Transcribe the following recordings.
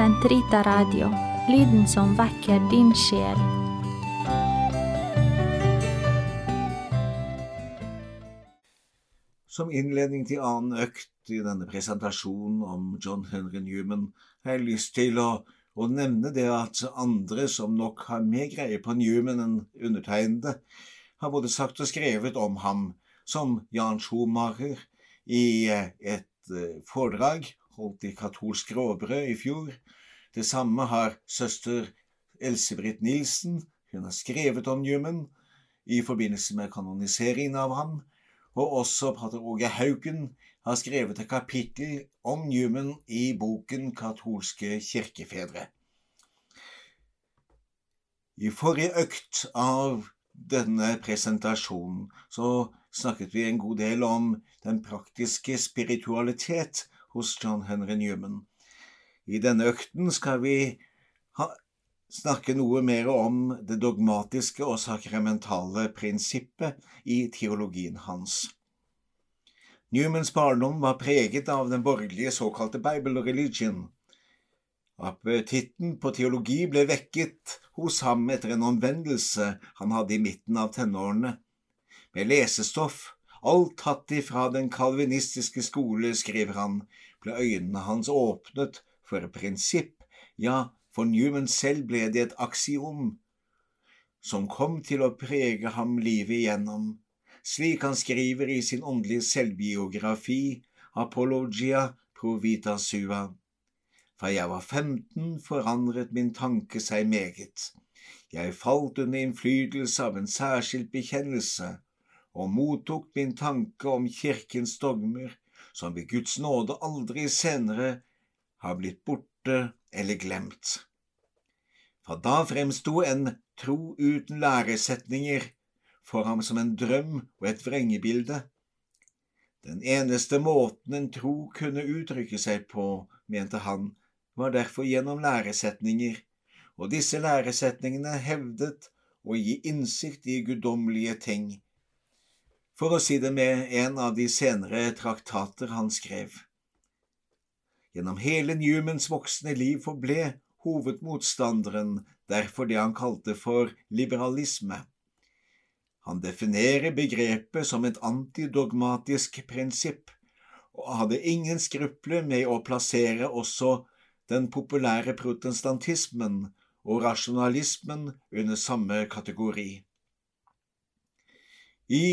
Sentrita Radio, lyden som vekker din sjel. Som innledning til annen økt i denne presentasjonen om John Henry Newman har jeg lyst til å, å nevne det at andre som nok har mer greie på Newman enn undertegnede, har både sagt og skrevet om ham, som Jan Schumacher i eh, et eh, foredrag holdt i katolsk råbrød i fjor. Det samme har søster Else-Britt Nilsen. Hun har skrevet om Newman i forbindelse med kanoniseringen av ham og også pater Åge Hauken har skrevet et kapittel om Newman i boken Katolske kirkefedre. I forrige økt av denne presentasjonen så snakket vi en god del om den praktiske spiritualitet hos John Henry Newman. I denne økten skal vi snakke noe mer om det dogmatiske og sakramentale prinsippet i teologien hans. Newmans barndom var preget av den borgerlige såkalte Bible religion. Appetitten på teologi ble vekket hos ham etter en omvendelse han hadde i midten av tenårene. Med lesestoff, alt tatt ifra den kalvinistiske skole, skriver han, ble øynene hans åpnet for et prinsipp, ja, for Newman selv ble det et aksiom som kom til å prege ham livet igjennom, slik han skriver i sin åndelige selvbiografi Apologia provita sua. Fra jeg var 15 forandret min tanke seg meget. Jeg falt under innflytelse av en særskilt bekjennelse og mottok min tanke om kirkens dogmer, som ved Guds nåde aldri senere har blitt borte eller glemt. Fra da fremsto en tro uten læresetninger for ham som en drøm og et vrengebilde. Den eneste måten en tro kunne uttrykke seg på, mente han, var derfor gjennom læresetninger, og disse læresetningene hevdet å gi innsikt i guddommelige ting, for å si det med en av de senere traktater han skrev. Gjennom hele Newmans voksne liv forble hovedmotstanderen derfor det han kalte for liberalisme. Han definerer begrepet som et antidogmatisk prinsipp, og hadde ingen skrupler med å plassere også den populære protestantismen og rasjonalismen under samme kategori. I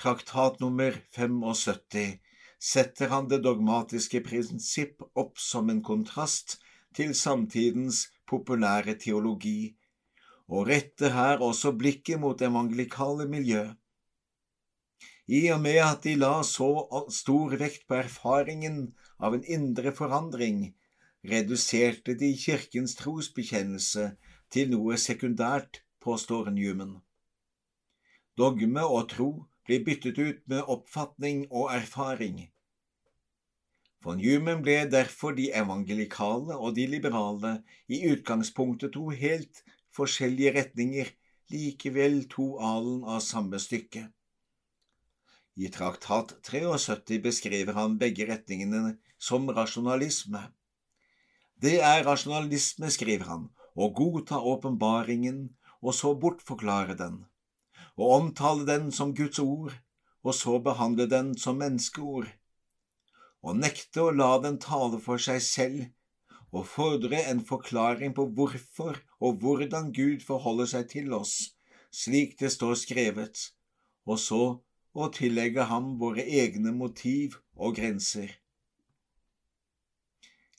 traktat nummer 75 setter han det dogmatiske prinsipp opp som en kontrast til samtidens populære teologi, og retter her også blikket mot evangelikale miljø. I og med at de la så stor vekt på erfaringen av en indre forandring, reduserte de kirkens trosbekjennelse til noe sekundært, påstår Newman. Dogme og tro blir byttet ut med oppfatning og erfaring. Von Human ble derfor de evangelikale og de liberale i utgangspunktet to helt forskjellige retninger, likevel to alen av samme stykke. I traktat 73 beskriver han begge retningene som rasjonalisme. Det er rasjonalisme, skriver han, å godta åpenbaringen og så bortforklare den og omtale den som Guds ord, og så behandle den som menneskeord, og nekte å la den tale for seg selv, og fordre en forklaring på hvorfor og hvordan Gud forholder seg til oss, slik det står skrevet, og så å tillegge ham våre egne motiv og grenser.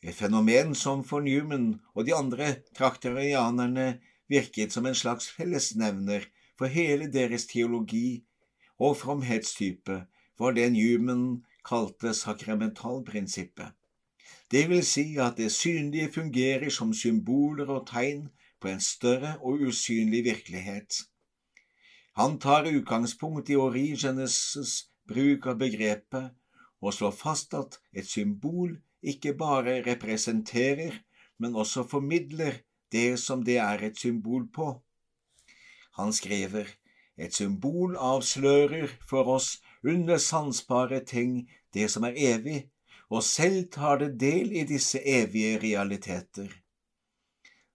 Et fenomen som for Newman og de andre trakterianerne virket som en slags fellesnevner for hele deres teologi og fromhetstype var det Newman kalte sakramentalprinsippet. Det vil si at det synlige fungerer som symboler og tegn på en større og usynlig virkelighet. Han tar utgangspunkt i Origenes' bruk av begrepet og slår fast at et symbol ikke bare representerer, men også formidler det som det er et symbol på. Han skriver, et symbol avslører for oss under sansbare ting det som er evig, og selv tar det del i disse evige realiteter.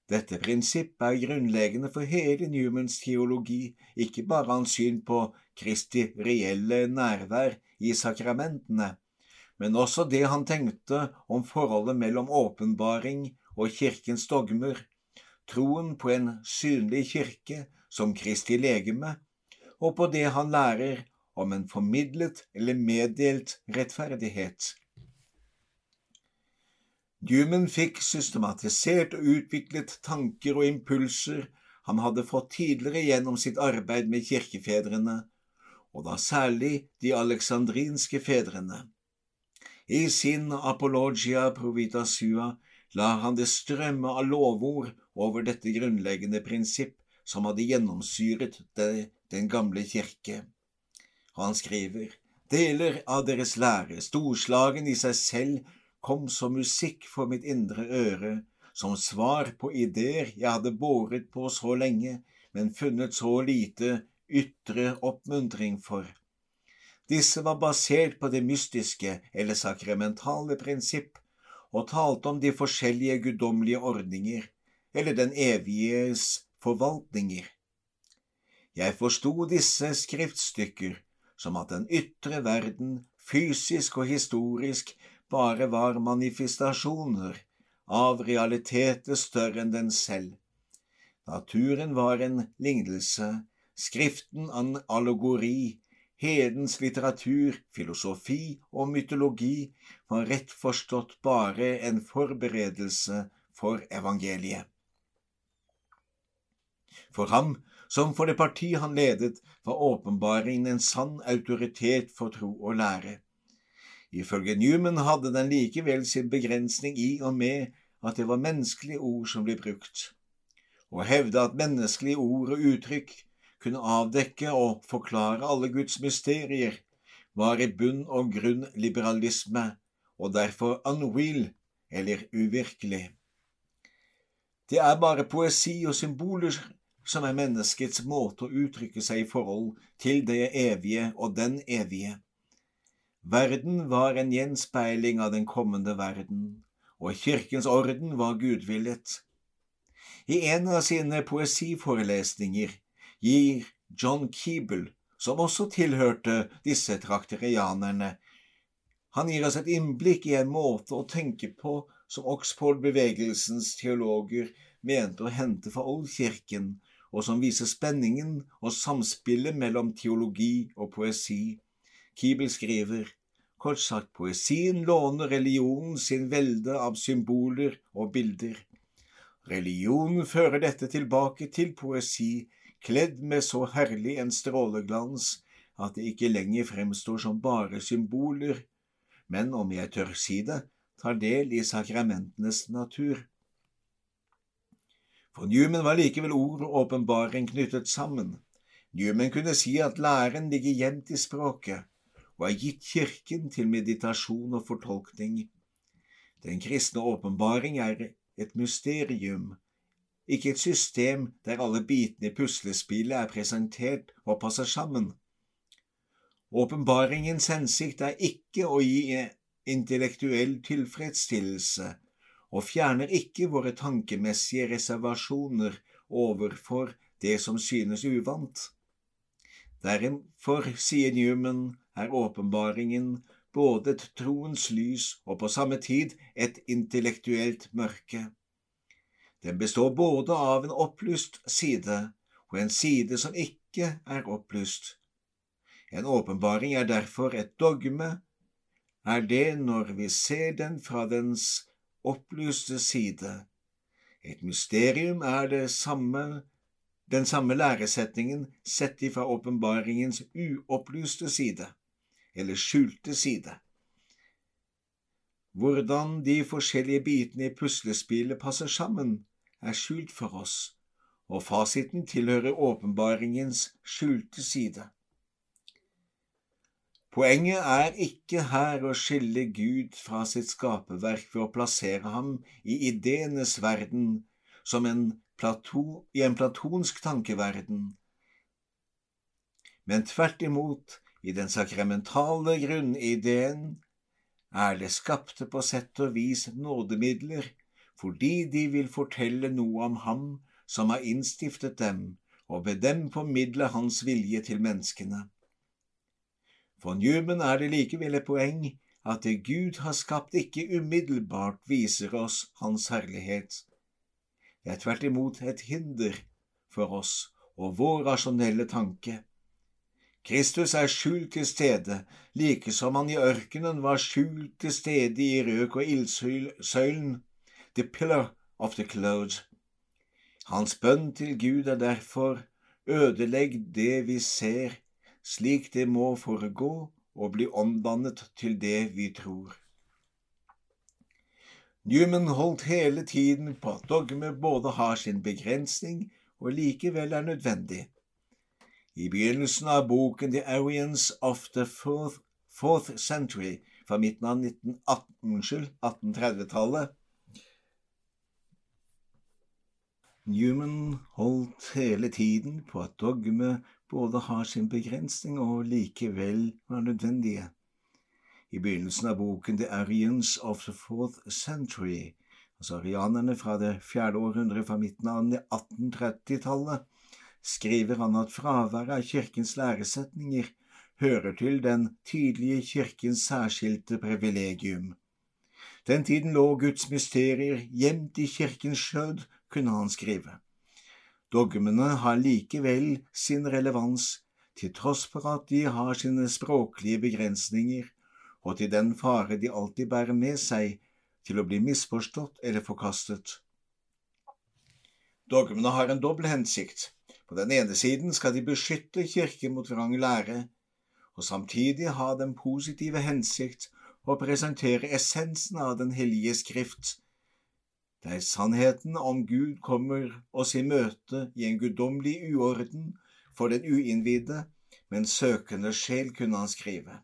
Dette prinsippet er grunnleggende for hele Newmans teologi, ikke bare hans syn på Kristi reelle nærvær i sakramentene, men også det han tenkte om forholdet mellom åpenbaring og kirkens dogmer, troen på en synlig kirke som Kristi legeme, og på det han lærer om en formidlet eller meddelt rettferdighet. Newman fikk systematisert og utviklet tanker og impulser han hadde fått tidligere gjennom sitt arbeid med kirkefedrene, og da særlig de alexandrinske fedrene. I sin Apologia Provita Sua lar han det strømme av lovord over dette grunnleggende prinsipp som hadde gjennomsyret det, den gamle kirke. Og han skriver, deler av deres lære, storslagen i seg selv kom som musikk for mitt indre øre, som svar på ideer jeg hadde båret på så lenge, men funnet så lite ytre oppmuntring for. Disse var basert på det mystiske eller sakramentale prinsipp, og talte om de forskjellige guddommelige ordninger, eller den eviges forvaltninger. Jeg forsto disse skriftstykker som at den ytre verden, fysisk og historisk, bare var manifestasjoner av realiteter større enn den selv. Naturen var en lignelse, Skriften en allegori, hedens litteratur, filosofi og mytologi var rett forstått bare en forberedelse for evangeliet. For ham, som for det parti han ledet, var åpenbaringen en sann autoritet for tro og lære. Ifølge Newman hadde den likevel sin begrensning i og med at det var menneskelige ord som ble brukt. Å hevde at menneskelige ord og uttrykk kunne avdekke og forklare alle Guds mysterier, var i bunn og grunn liberalisme, og derfor unreal, eller uvirkelig. Det er bare poesi og symboler som er menneskets måte å uttrykke seg i forhold til det evige og den evige. Verden var en gjenspeiling av den kommende verden, og kirkens orden var gudvillet. I en av sine poesiforelesninger gir John Keeble, som også tilhørte disse trakterianerne, han gir oss et innblikk i en måte å tenke på som Oxford-bevegelsens teologer mente å hente fra oldkirken, og som viser spenningen og samspillet mellom teologi og poesi. Kibel skriver Kort sagt, poesien låner religionen sin velde av symboler og bilder. Religionen fører dette tilbake til poesi, kledd med så herlig en stråleglans at det ikke lenger fremstår som bare symboler, men, om jeg tør si det, tar del i sakramentenes natur. For Newman var likevel ord og åpenbaring knyttet sammen. Newman kunne si at læren ligger gjemt i språket og er gitt Kirken til meditasjon og fortolkning. Den kristne åpenbaring er et mysterium, ikke et system der alle bitene i puslespillet er presentert og passer sammen. Åpenbaringens hensikt er ikke å gi intellektuell tilfredsstillelse og fjerner ikke våre tankemessige reservasjoner overfor det som synes uvant. Derfor, sier Newman, er åpenbaringen både et troens lys og på samme tid et intellektuelt mørke. Den består både av en opplyst side og en side som ikke er opplyst. En åpenbaring er derfor et dogme, er det når vi ser den fra dens opplyste side. Et mysterium er det samme, den samme læresetningen sett ifra åpenbaringens uopplyste side eller skjulte side. Hvordan de forskjellige bitene i puslespillet passer sammen, er skjult for oss, og fasiten tilhører åpenbaringens skjulte side. Poenget er ikke her å skille Gud fra sitt skaperverk ved å plassere ham i ideenes verden som en plato, i en platonsk tankeverden, men tvert imot i den sakramentale grunnideen er det skapte på sett og vis nådemidler fordi de vil fortelle noe om ham som har innstiftet dem, og ved dem formidle hans vilje til menneskene. For Newman er det likevel et poeng at det Gud har skapt, ikke umiddelbart viser oss Hans herlighet. Det er tvert imot et hinder for oss og vår rasjonelle tanke. Kristus er skjult til stede, like som han i ørkenen var skjult til stede i røk- og ildsøylen, the pillar of the cloud. Hans bønn til Gud er derfor ødelegg det vi ser, slik det må foregå, og bli omdannet til det vi tror. Newman holdt hele tiden på at dogme både har sin begrensning og likevel er nødvendig. I begynnelsen av boken The Arians of the Fourth, Fourth Century fra midten av 1830-tallet Newman holdt hele tiden på at dogme både har sin begrensning og likevel var nødvendige. I begynnelsen av boken The Arians of the Fourth Century, altså arianerne fra det fjerde århundre fra midten av 1830-tallet, skriver han at fraværet av kirkens læresetninger hører til den tidlige kirkens særskilte privilegium. Den tiden lå Guds mysterier gjemt i kirkens skjød, kunne han skrive. Dogmene har likevel sin relevans, til tross for at de har sine språklige begrensninger, og til den fare de alltid bærer med seg til å bli misforstått eller forkastet. Dogmene har en dobbel hensikt. På den ene siden skal de beskytte Kirken mot vrang lære, og samtidig ha den positive hensikt å presentere essensen av Den hellige skrift, der sannheten om Gud kommer oss i møte i en guddommelig uorden for den uinnvidde, men søkende sjel, kunne han skrive.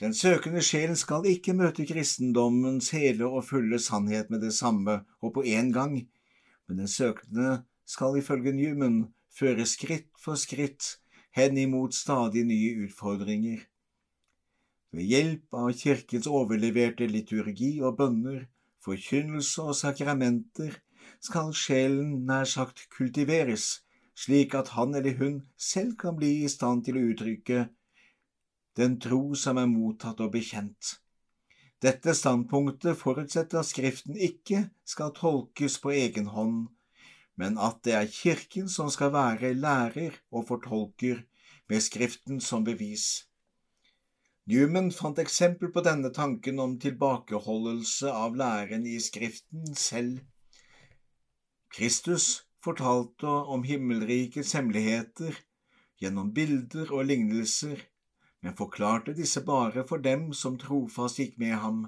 Den søkende sjelen skal ikke møte kristendommens hele og fulle sannhet med det samme og på én gang, men den søkende skal ifølge Newman føre skritt for skritt hen imot stadig nye utfordringer. Ved hjelp av kirkens overleverte liturgi og bønner forkynnelse og sakramenter skal sjelen nær sagt kultiveres, slik at han eller hun selv kan bli i stand til å uttrykke den tro som er mottatt og bekjent. Dette standpunktet forutsetter at Skriften ikke skal tolkes på egen hånd, men at det er Kirken som skal være lærer og fortolker med Skriften som bevis. Newman fant eksempel på denne tanken om tilbakeholdelse av læren i Skriften selv. Kristus fortalte om himmelrikets hemmeligheter gjennom bilder og lignelser, men forklarte disse bare for dem som trofast gikk med ham.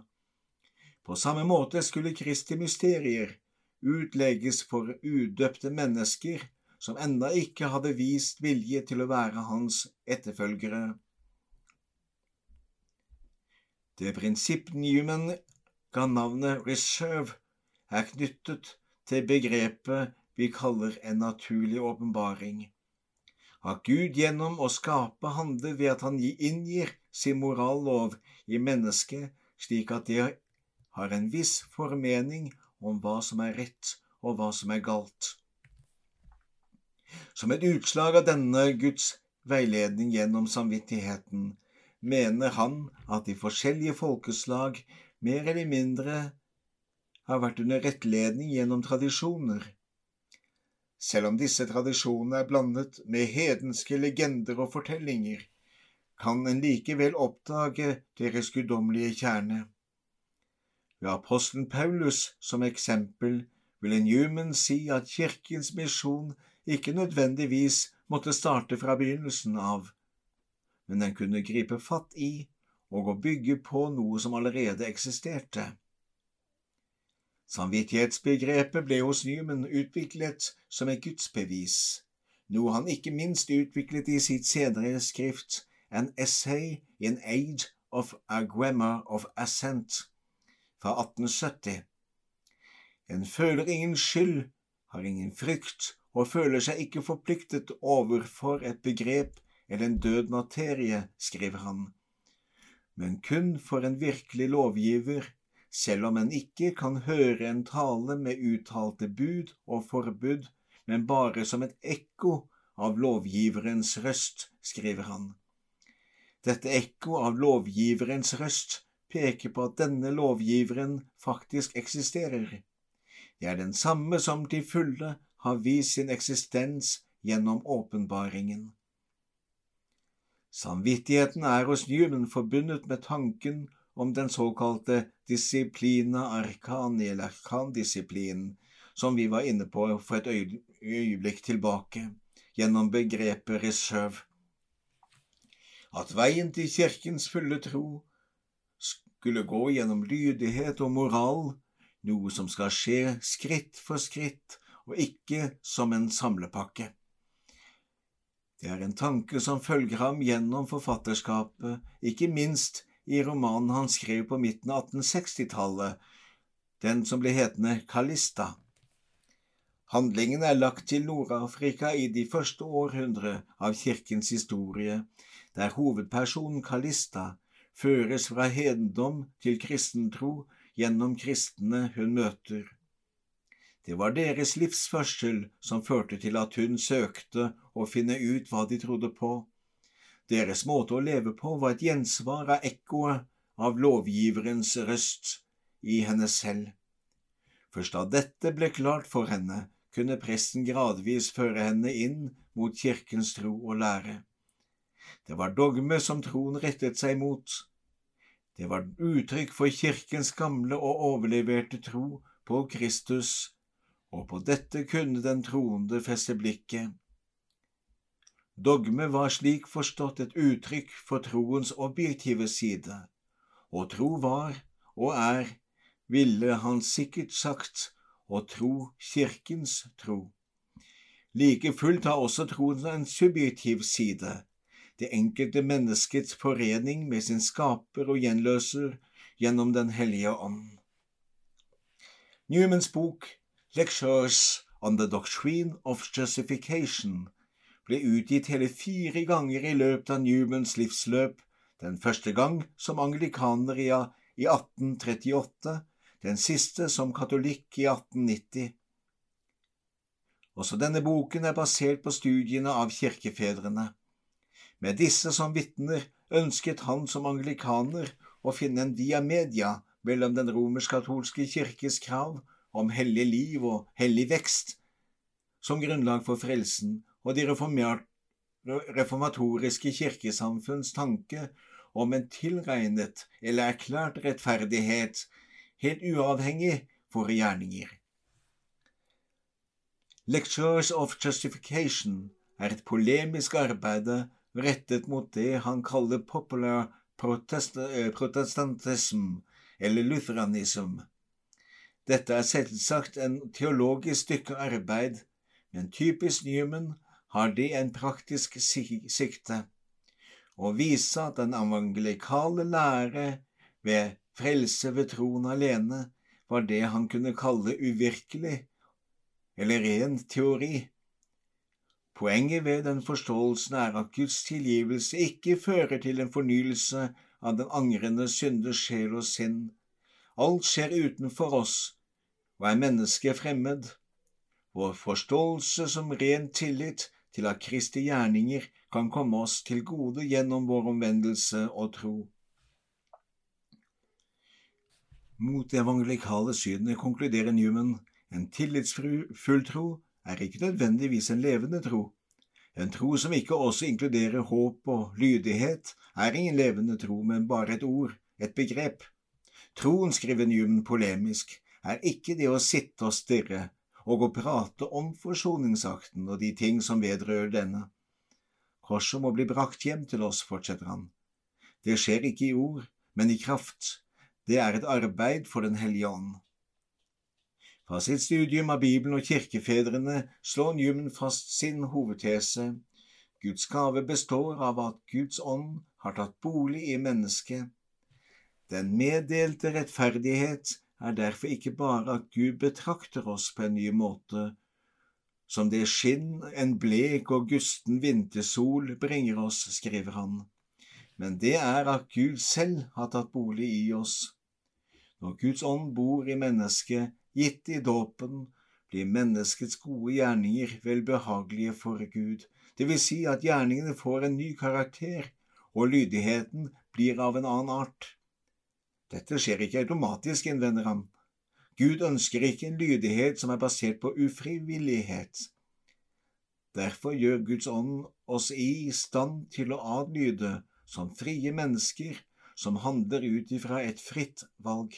På samme måte skulle Kristi mysterier utlegges for udøpte mennesker som ennå ikke hadde vist vilje til å være hans etterfølgere. Det prinsipp Newman ga navnet reserve, er knyttet til begrepet vi kaller en naturlig åpenbaring. At Gud gjennom å skape handler ved at han inngir sin morallov i mennesket slik at det har en viss formening om hva som er rett og hva som er galt. Som et utslag av denne Guds veiledning gjennom samvittigheten mener han at de forskjellige folkeslag mer eller mindre har vært under rettledning gjennom tradisjoner. Selv om disse tradisjonene er blandet med hedenske legender og fortellinger, kan en likevel oppdage deres guddommelige kjerne. Ved apostelen Paulus som eksempel vil en human si at kirkens misjon ikke nødvendigvis måtte starte fra begynnelsen av, men den kunne gripe fatt i og å bygge på noe som allerede eksisterte. Samvittighetsbegrepet ble hos Newman utviklet som et gudsbevis, noe han ikke minst utviklet i sitt senere skrift An Essay in Aid of a Grammar of Assent fra 1870. En føler ingen skyld, har ingen frykt og føler seg ikke forpliktet overfor et begrep eller en død materie, skriver han, men kun for en virkelig lovgiver, selv om en ikke kan høre en tale med uttalte bud og forbud, men bare som et ekko av lovgiverens røst, skriver han. Dette ekko av lovgiverens røst peker på at denne lovgiveren faktisk eksisterer. Det er den samme som til fulle har vist sin eksistens gjennom åpenbaringen. Samvittigheten er hos Newman forbundet med tanken om den såkalte disiplina arcani, eller arkandisiplinen, som vi var inne på for et øyeblikk tilbake, gjennom begrepet reserve. At veien til kirkens fulle tro skulle gå gjennom lydighet og moral, noe som skal skje skritt for skritt og ikke som en samlepakke. Det er en tanke som følger ham gjennom forfatterskapet, ikke minst i romanen han skrev på midten av 1860-tallet, den som ble hetende Kalista. Handlingen er lagt til Nord-Afrika i de første århundre av kirkens historie, der hovedpersonen Kalista føres fra hedendom til kristentro gjennom kristne hun møter. Det var deres livsførsel som førte til at hun søkte å finne ut hva de trodde på. Deres måte å leve på var et gjensvar av ekkoet av lovgiverens røst i henne selv. Først da dette ble klart for henne, kunne presten gradvis føre henne inn mot kirkens tro og lære. Det var dogme som troen rettet seg mot. Det var uttrykk for kirkens gamle og overleverte tro på Kristus og på dette kunne den troende feste blikket. Dogme var slik forstått et uttrykk for troens objektive side, og tro var, og er, ville han sikkert sagt, å tro kirkens tro. Like fullt har også troen en subjektiv side, det enkelte menneskets forening med sin skaper og gjenløser gjennom Den hellige ånd. Newmans bok Lectures on the Doctrine of Justification ble utgitt hele fire ganger i løpet av Newmans livsløp, den første gang som anglikaner i 1838, den siste som katolikk i 1890. Også denne boken er basert på studiene av kirkefedrene. Med disse som vitner ønsket han som anglikaner å finne en via media mellom den romersk-katolske kirkes krav om hellig liv og hellig vekst som grunnlag for frelsen og de reformatoriske kirkesamfunns tanke om en tilregnet eller erklært rettferdighet, helt uavhengig for gjerninger. Lectures of Justification er et polemisk arbeid rettet mot det han kaller popular protest eh, protestantism eller lutheranism dette er selvsagt en teologisk stykke arbeid, men typisk Newman har det en praktisk sikte å vise at den evangelikale lære ved frelse ved troen alene var det han kunne kalle uvirkelig, eller ren teori. Poenget ved den forståelsen er at Guds tilgivelse ikke fører til en fornyelse av den angrende synders sjel og sinn, Alt skjer utenfor oss, og er mennesket fremmed. Vår forståelse som ren tillit til at Kristi gjerninger kan komme oss til gode gjennom vår omvendelse og tro. Mot det evangelikale synet konkluderer Newman en tillitsfull tro er ikke nødvendigvis en levende tro. En tro som ikke også inkluderer håp og lydighet, er ingen levende tro, men bare et ord, et begrep. Troen, skriver Newman polemisk, er ikke det å sitte og stirre og å prate om forsoningsakten og de ting som vedrører denne. Korset må bli brakt hjem til oss, fortsetter han. Det skjer ikke i ord, men i kraft. Det er et arbeid for Den hellige ånd. Fra sitt studium av Bibelen og kirkefedrene slår Newman fast sin hovedtese. Guds gave består av at Guds ånd har tatt bolig i mennesket den meddelte rettferdighet er derfor ikke bare at Gud betrakter oss på en ny måte, som det skinn en blek og gusten vintersol bringer oss, skriver han, men det er at Gud selv har tatt bolig i oss. Når Guds ånd bor i mennesket, gitt i dåpen, blir menneskets gode gjerninger velbehagelige for Gud, det vil si at gjerningene får en ny karakter, og lydigheten blir av en annen art. Dette skjer ikke automatisk, innvender han. Gud ønsker ikke en lydighet som er basert på ufrivillighet. Derfor gjør Guds ånd oss i stand til å adlyde som frie mennesker som handler ut ifra et fritt valg.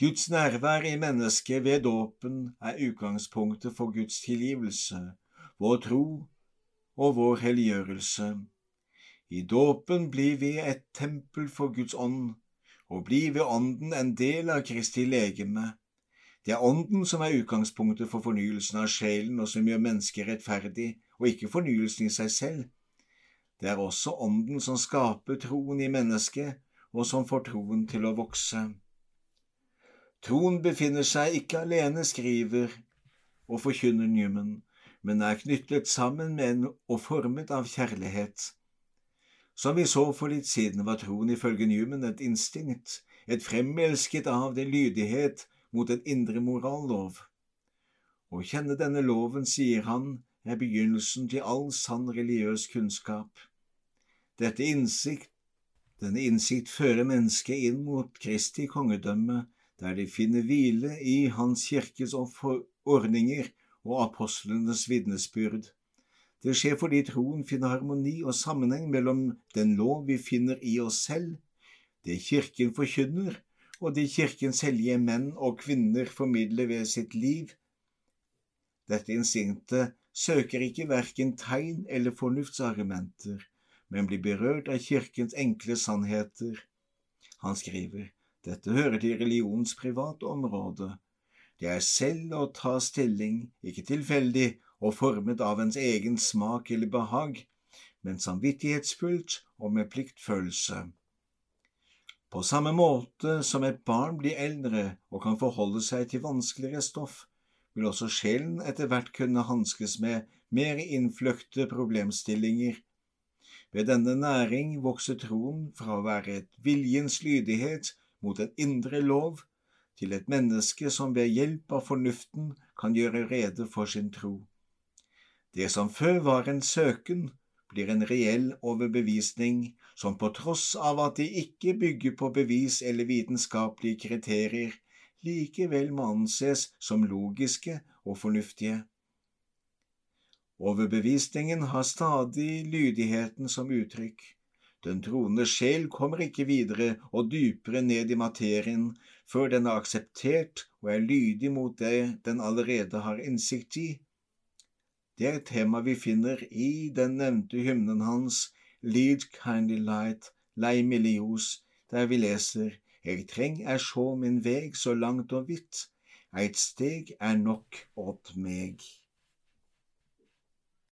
Guds nærvær i mennesket ved dåpen er utgangspunktet for Guds tilgivelse, vår tro og vår helliggjørelse. I dåpen blir vi et tempel for Guds ånd, og blir ved Ånden en del av Kristi legeme. Det er Ånden som er utgangspunktet for fornyelsen av sjelen, og som gjør mennesket rettferdig, og ikke fornyelsen i seg selv. Det er også Ånden som skaper troen i mennesket, og som får troen til å vokse. Troen befinner seg ikke alene, skriver og forkynner Newman, men er knyttet sammen med en og formet av kjærlighet. Som vi så for litt siden, var troen ifølge Newman et instinkt, et fremelsket av det lydighet mot en indre morallov. Å kjenne denne loven, sier han, er begynnelsen til all sann religiøs kunnskap. Dette innsikt, denne innsikt fører mennesket inn mot Kristi kongedømme der de finner hvile i Hans kirkes ordninger og apostlenes vitnesbyrd. Det skjer fordi troen finner harmoni og sammenheng mellom den lov vi finner i oss selv, det Kirken forkynner, og det Kirkens hellige menn og kvinner formidler ved sitt liv. Dette instinktet søker ikke verken tegn eller fornuftsargumenter, men blir berørt av Kirkens enkle sannheter. Han skriver, dette hører til religionens private område. Det er selv å ta stilling, ikke tilfeldig og formet av ens egen smak eller behag, men samvittighetsfullt og med pliktfølelse. På samme måte som et barn blir eldre og kan forholde seg til vanskeligere stoff, vil også sjelen etter hvert kunne hanskes med mer innfløkte problemstillinger. Ved denne næring vokser troen fra å være et viljens lydighet mot en indre lov til et menneske som ved hjelp av fornuften kan gjøre rede for sin tro. Det som før var en søken, blir en reell overbevisning som på tross av at de ikke bygger på bevis eller vitenskapelige kriterier, likevel må anses som logiske og fornuftige. Overbevisningen har stadig lydigheten som uttrykk. Den troende sjel kommer ikke videre og dypere ned i materien før den er akseptert og er lydig mot det den allerede har innsikt i. Det er et tema vi finner i den nevnte hymnen hans, Lead Kindly Light, Lei Milios, der vi leser Eg treng er sjå min veg så langt og vidt, eit steg er nok åt meg.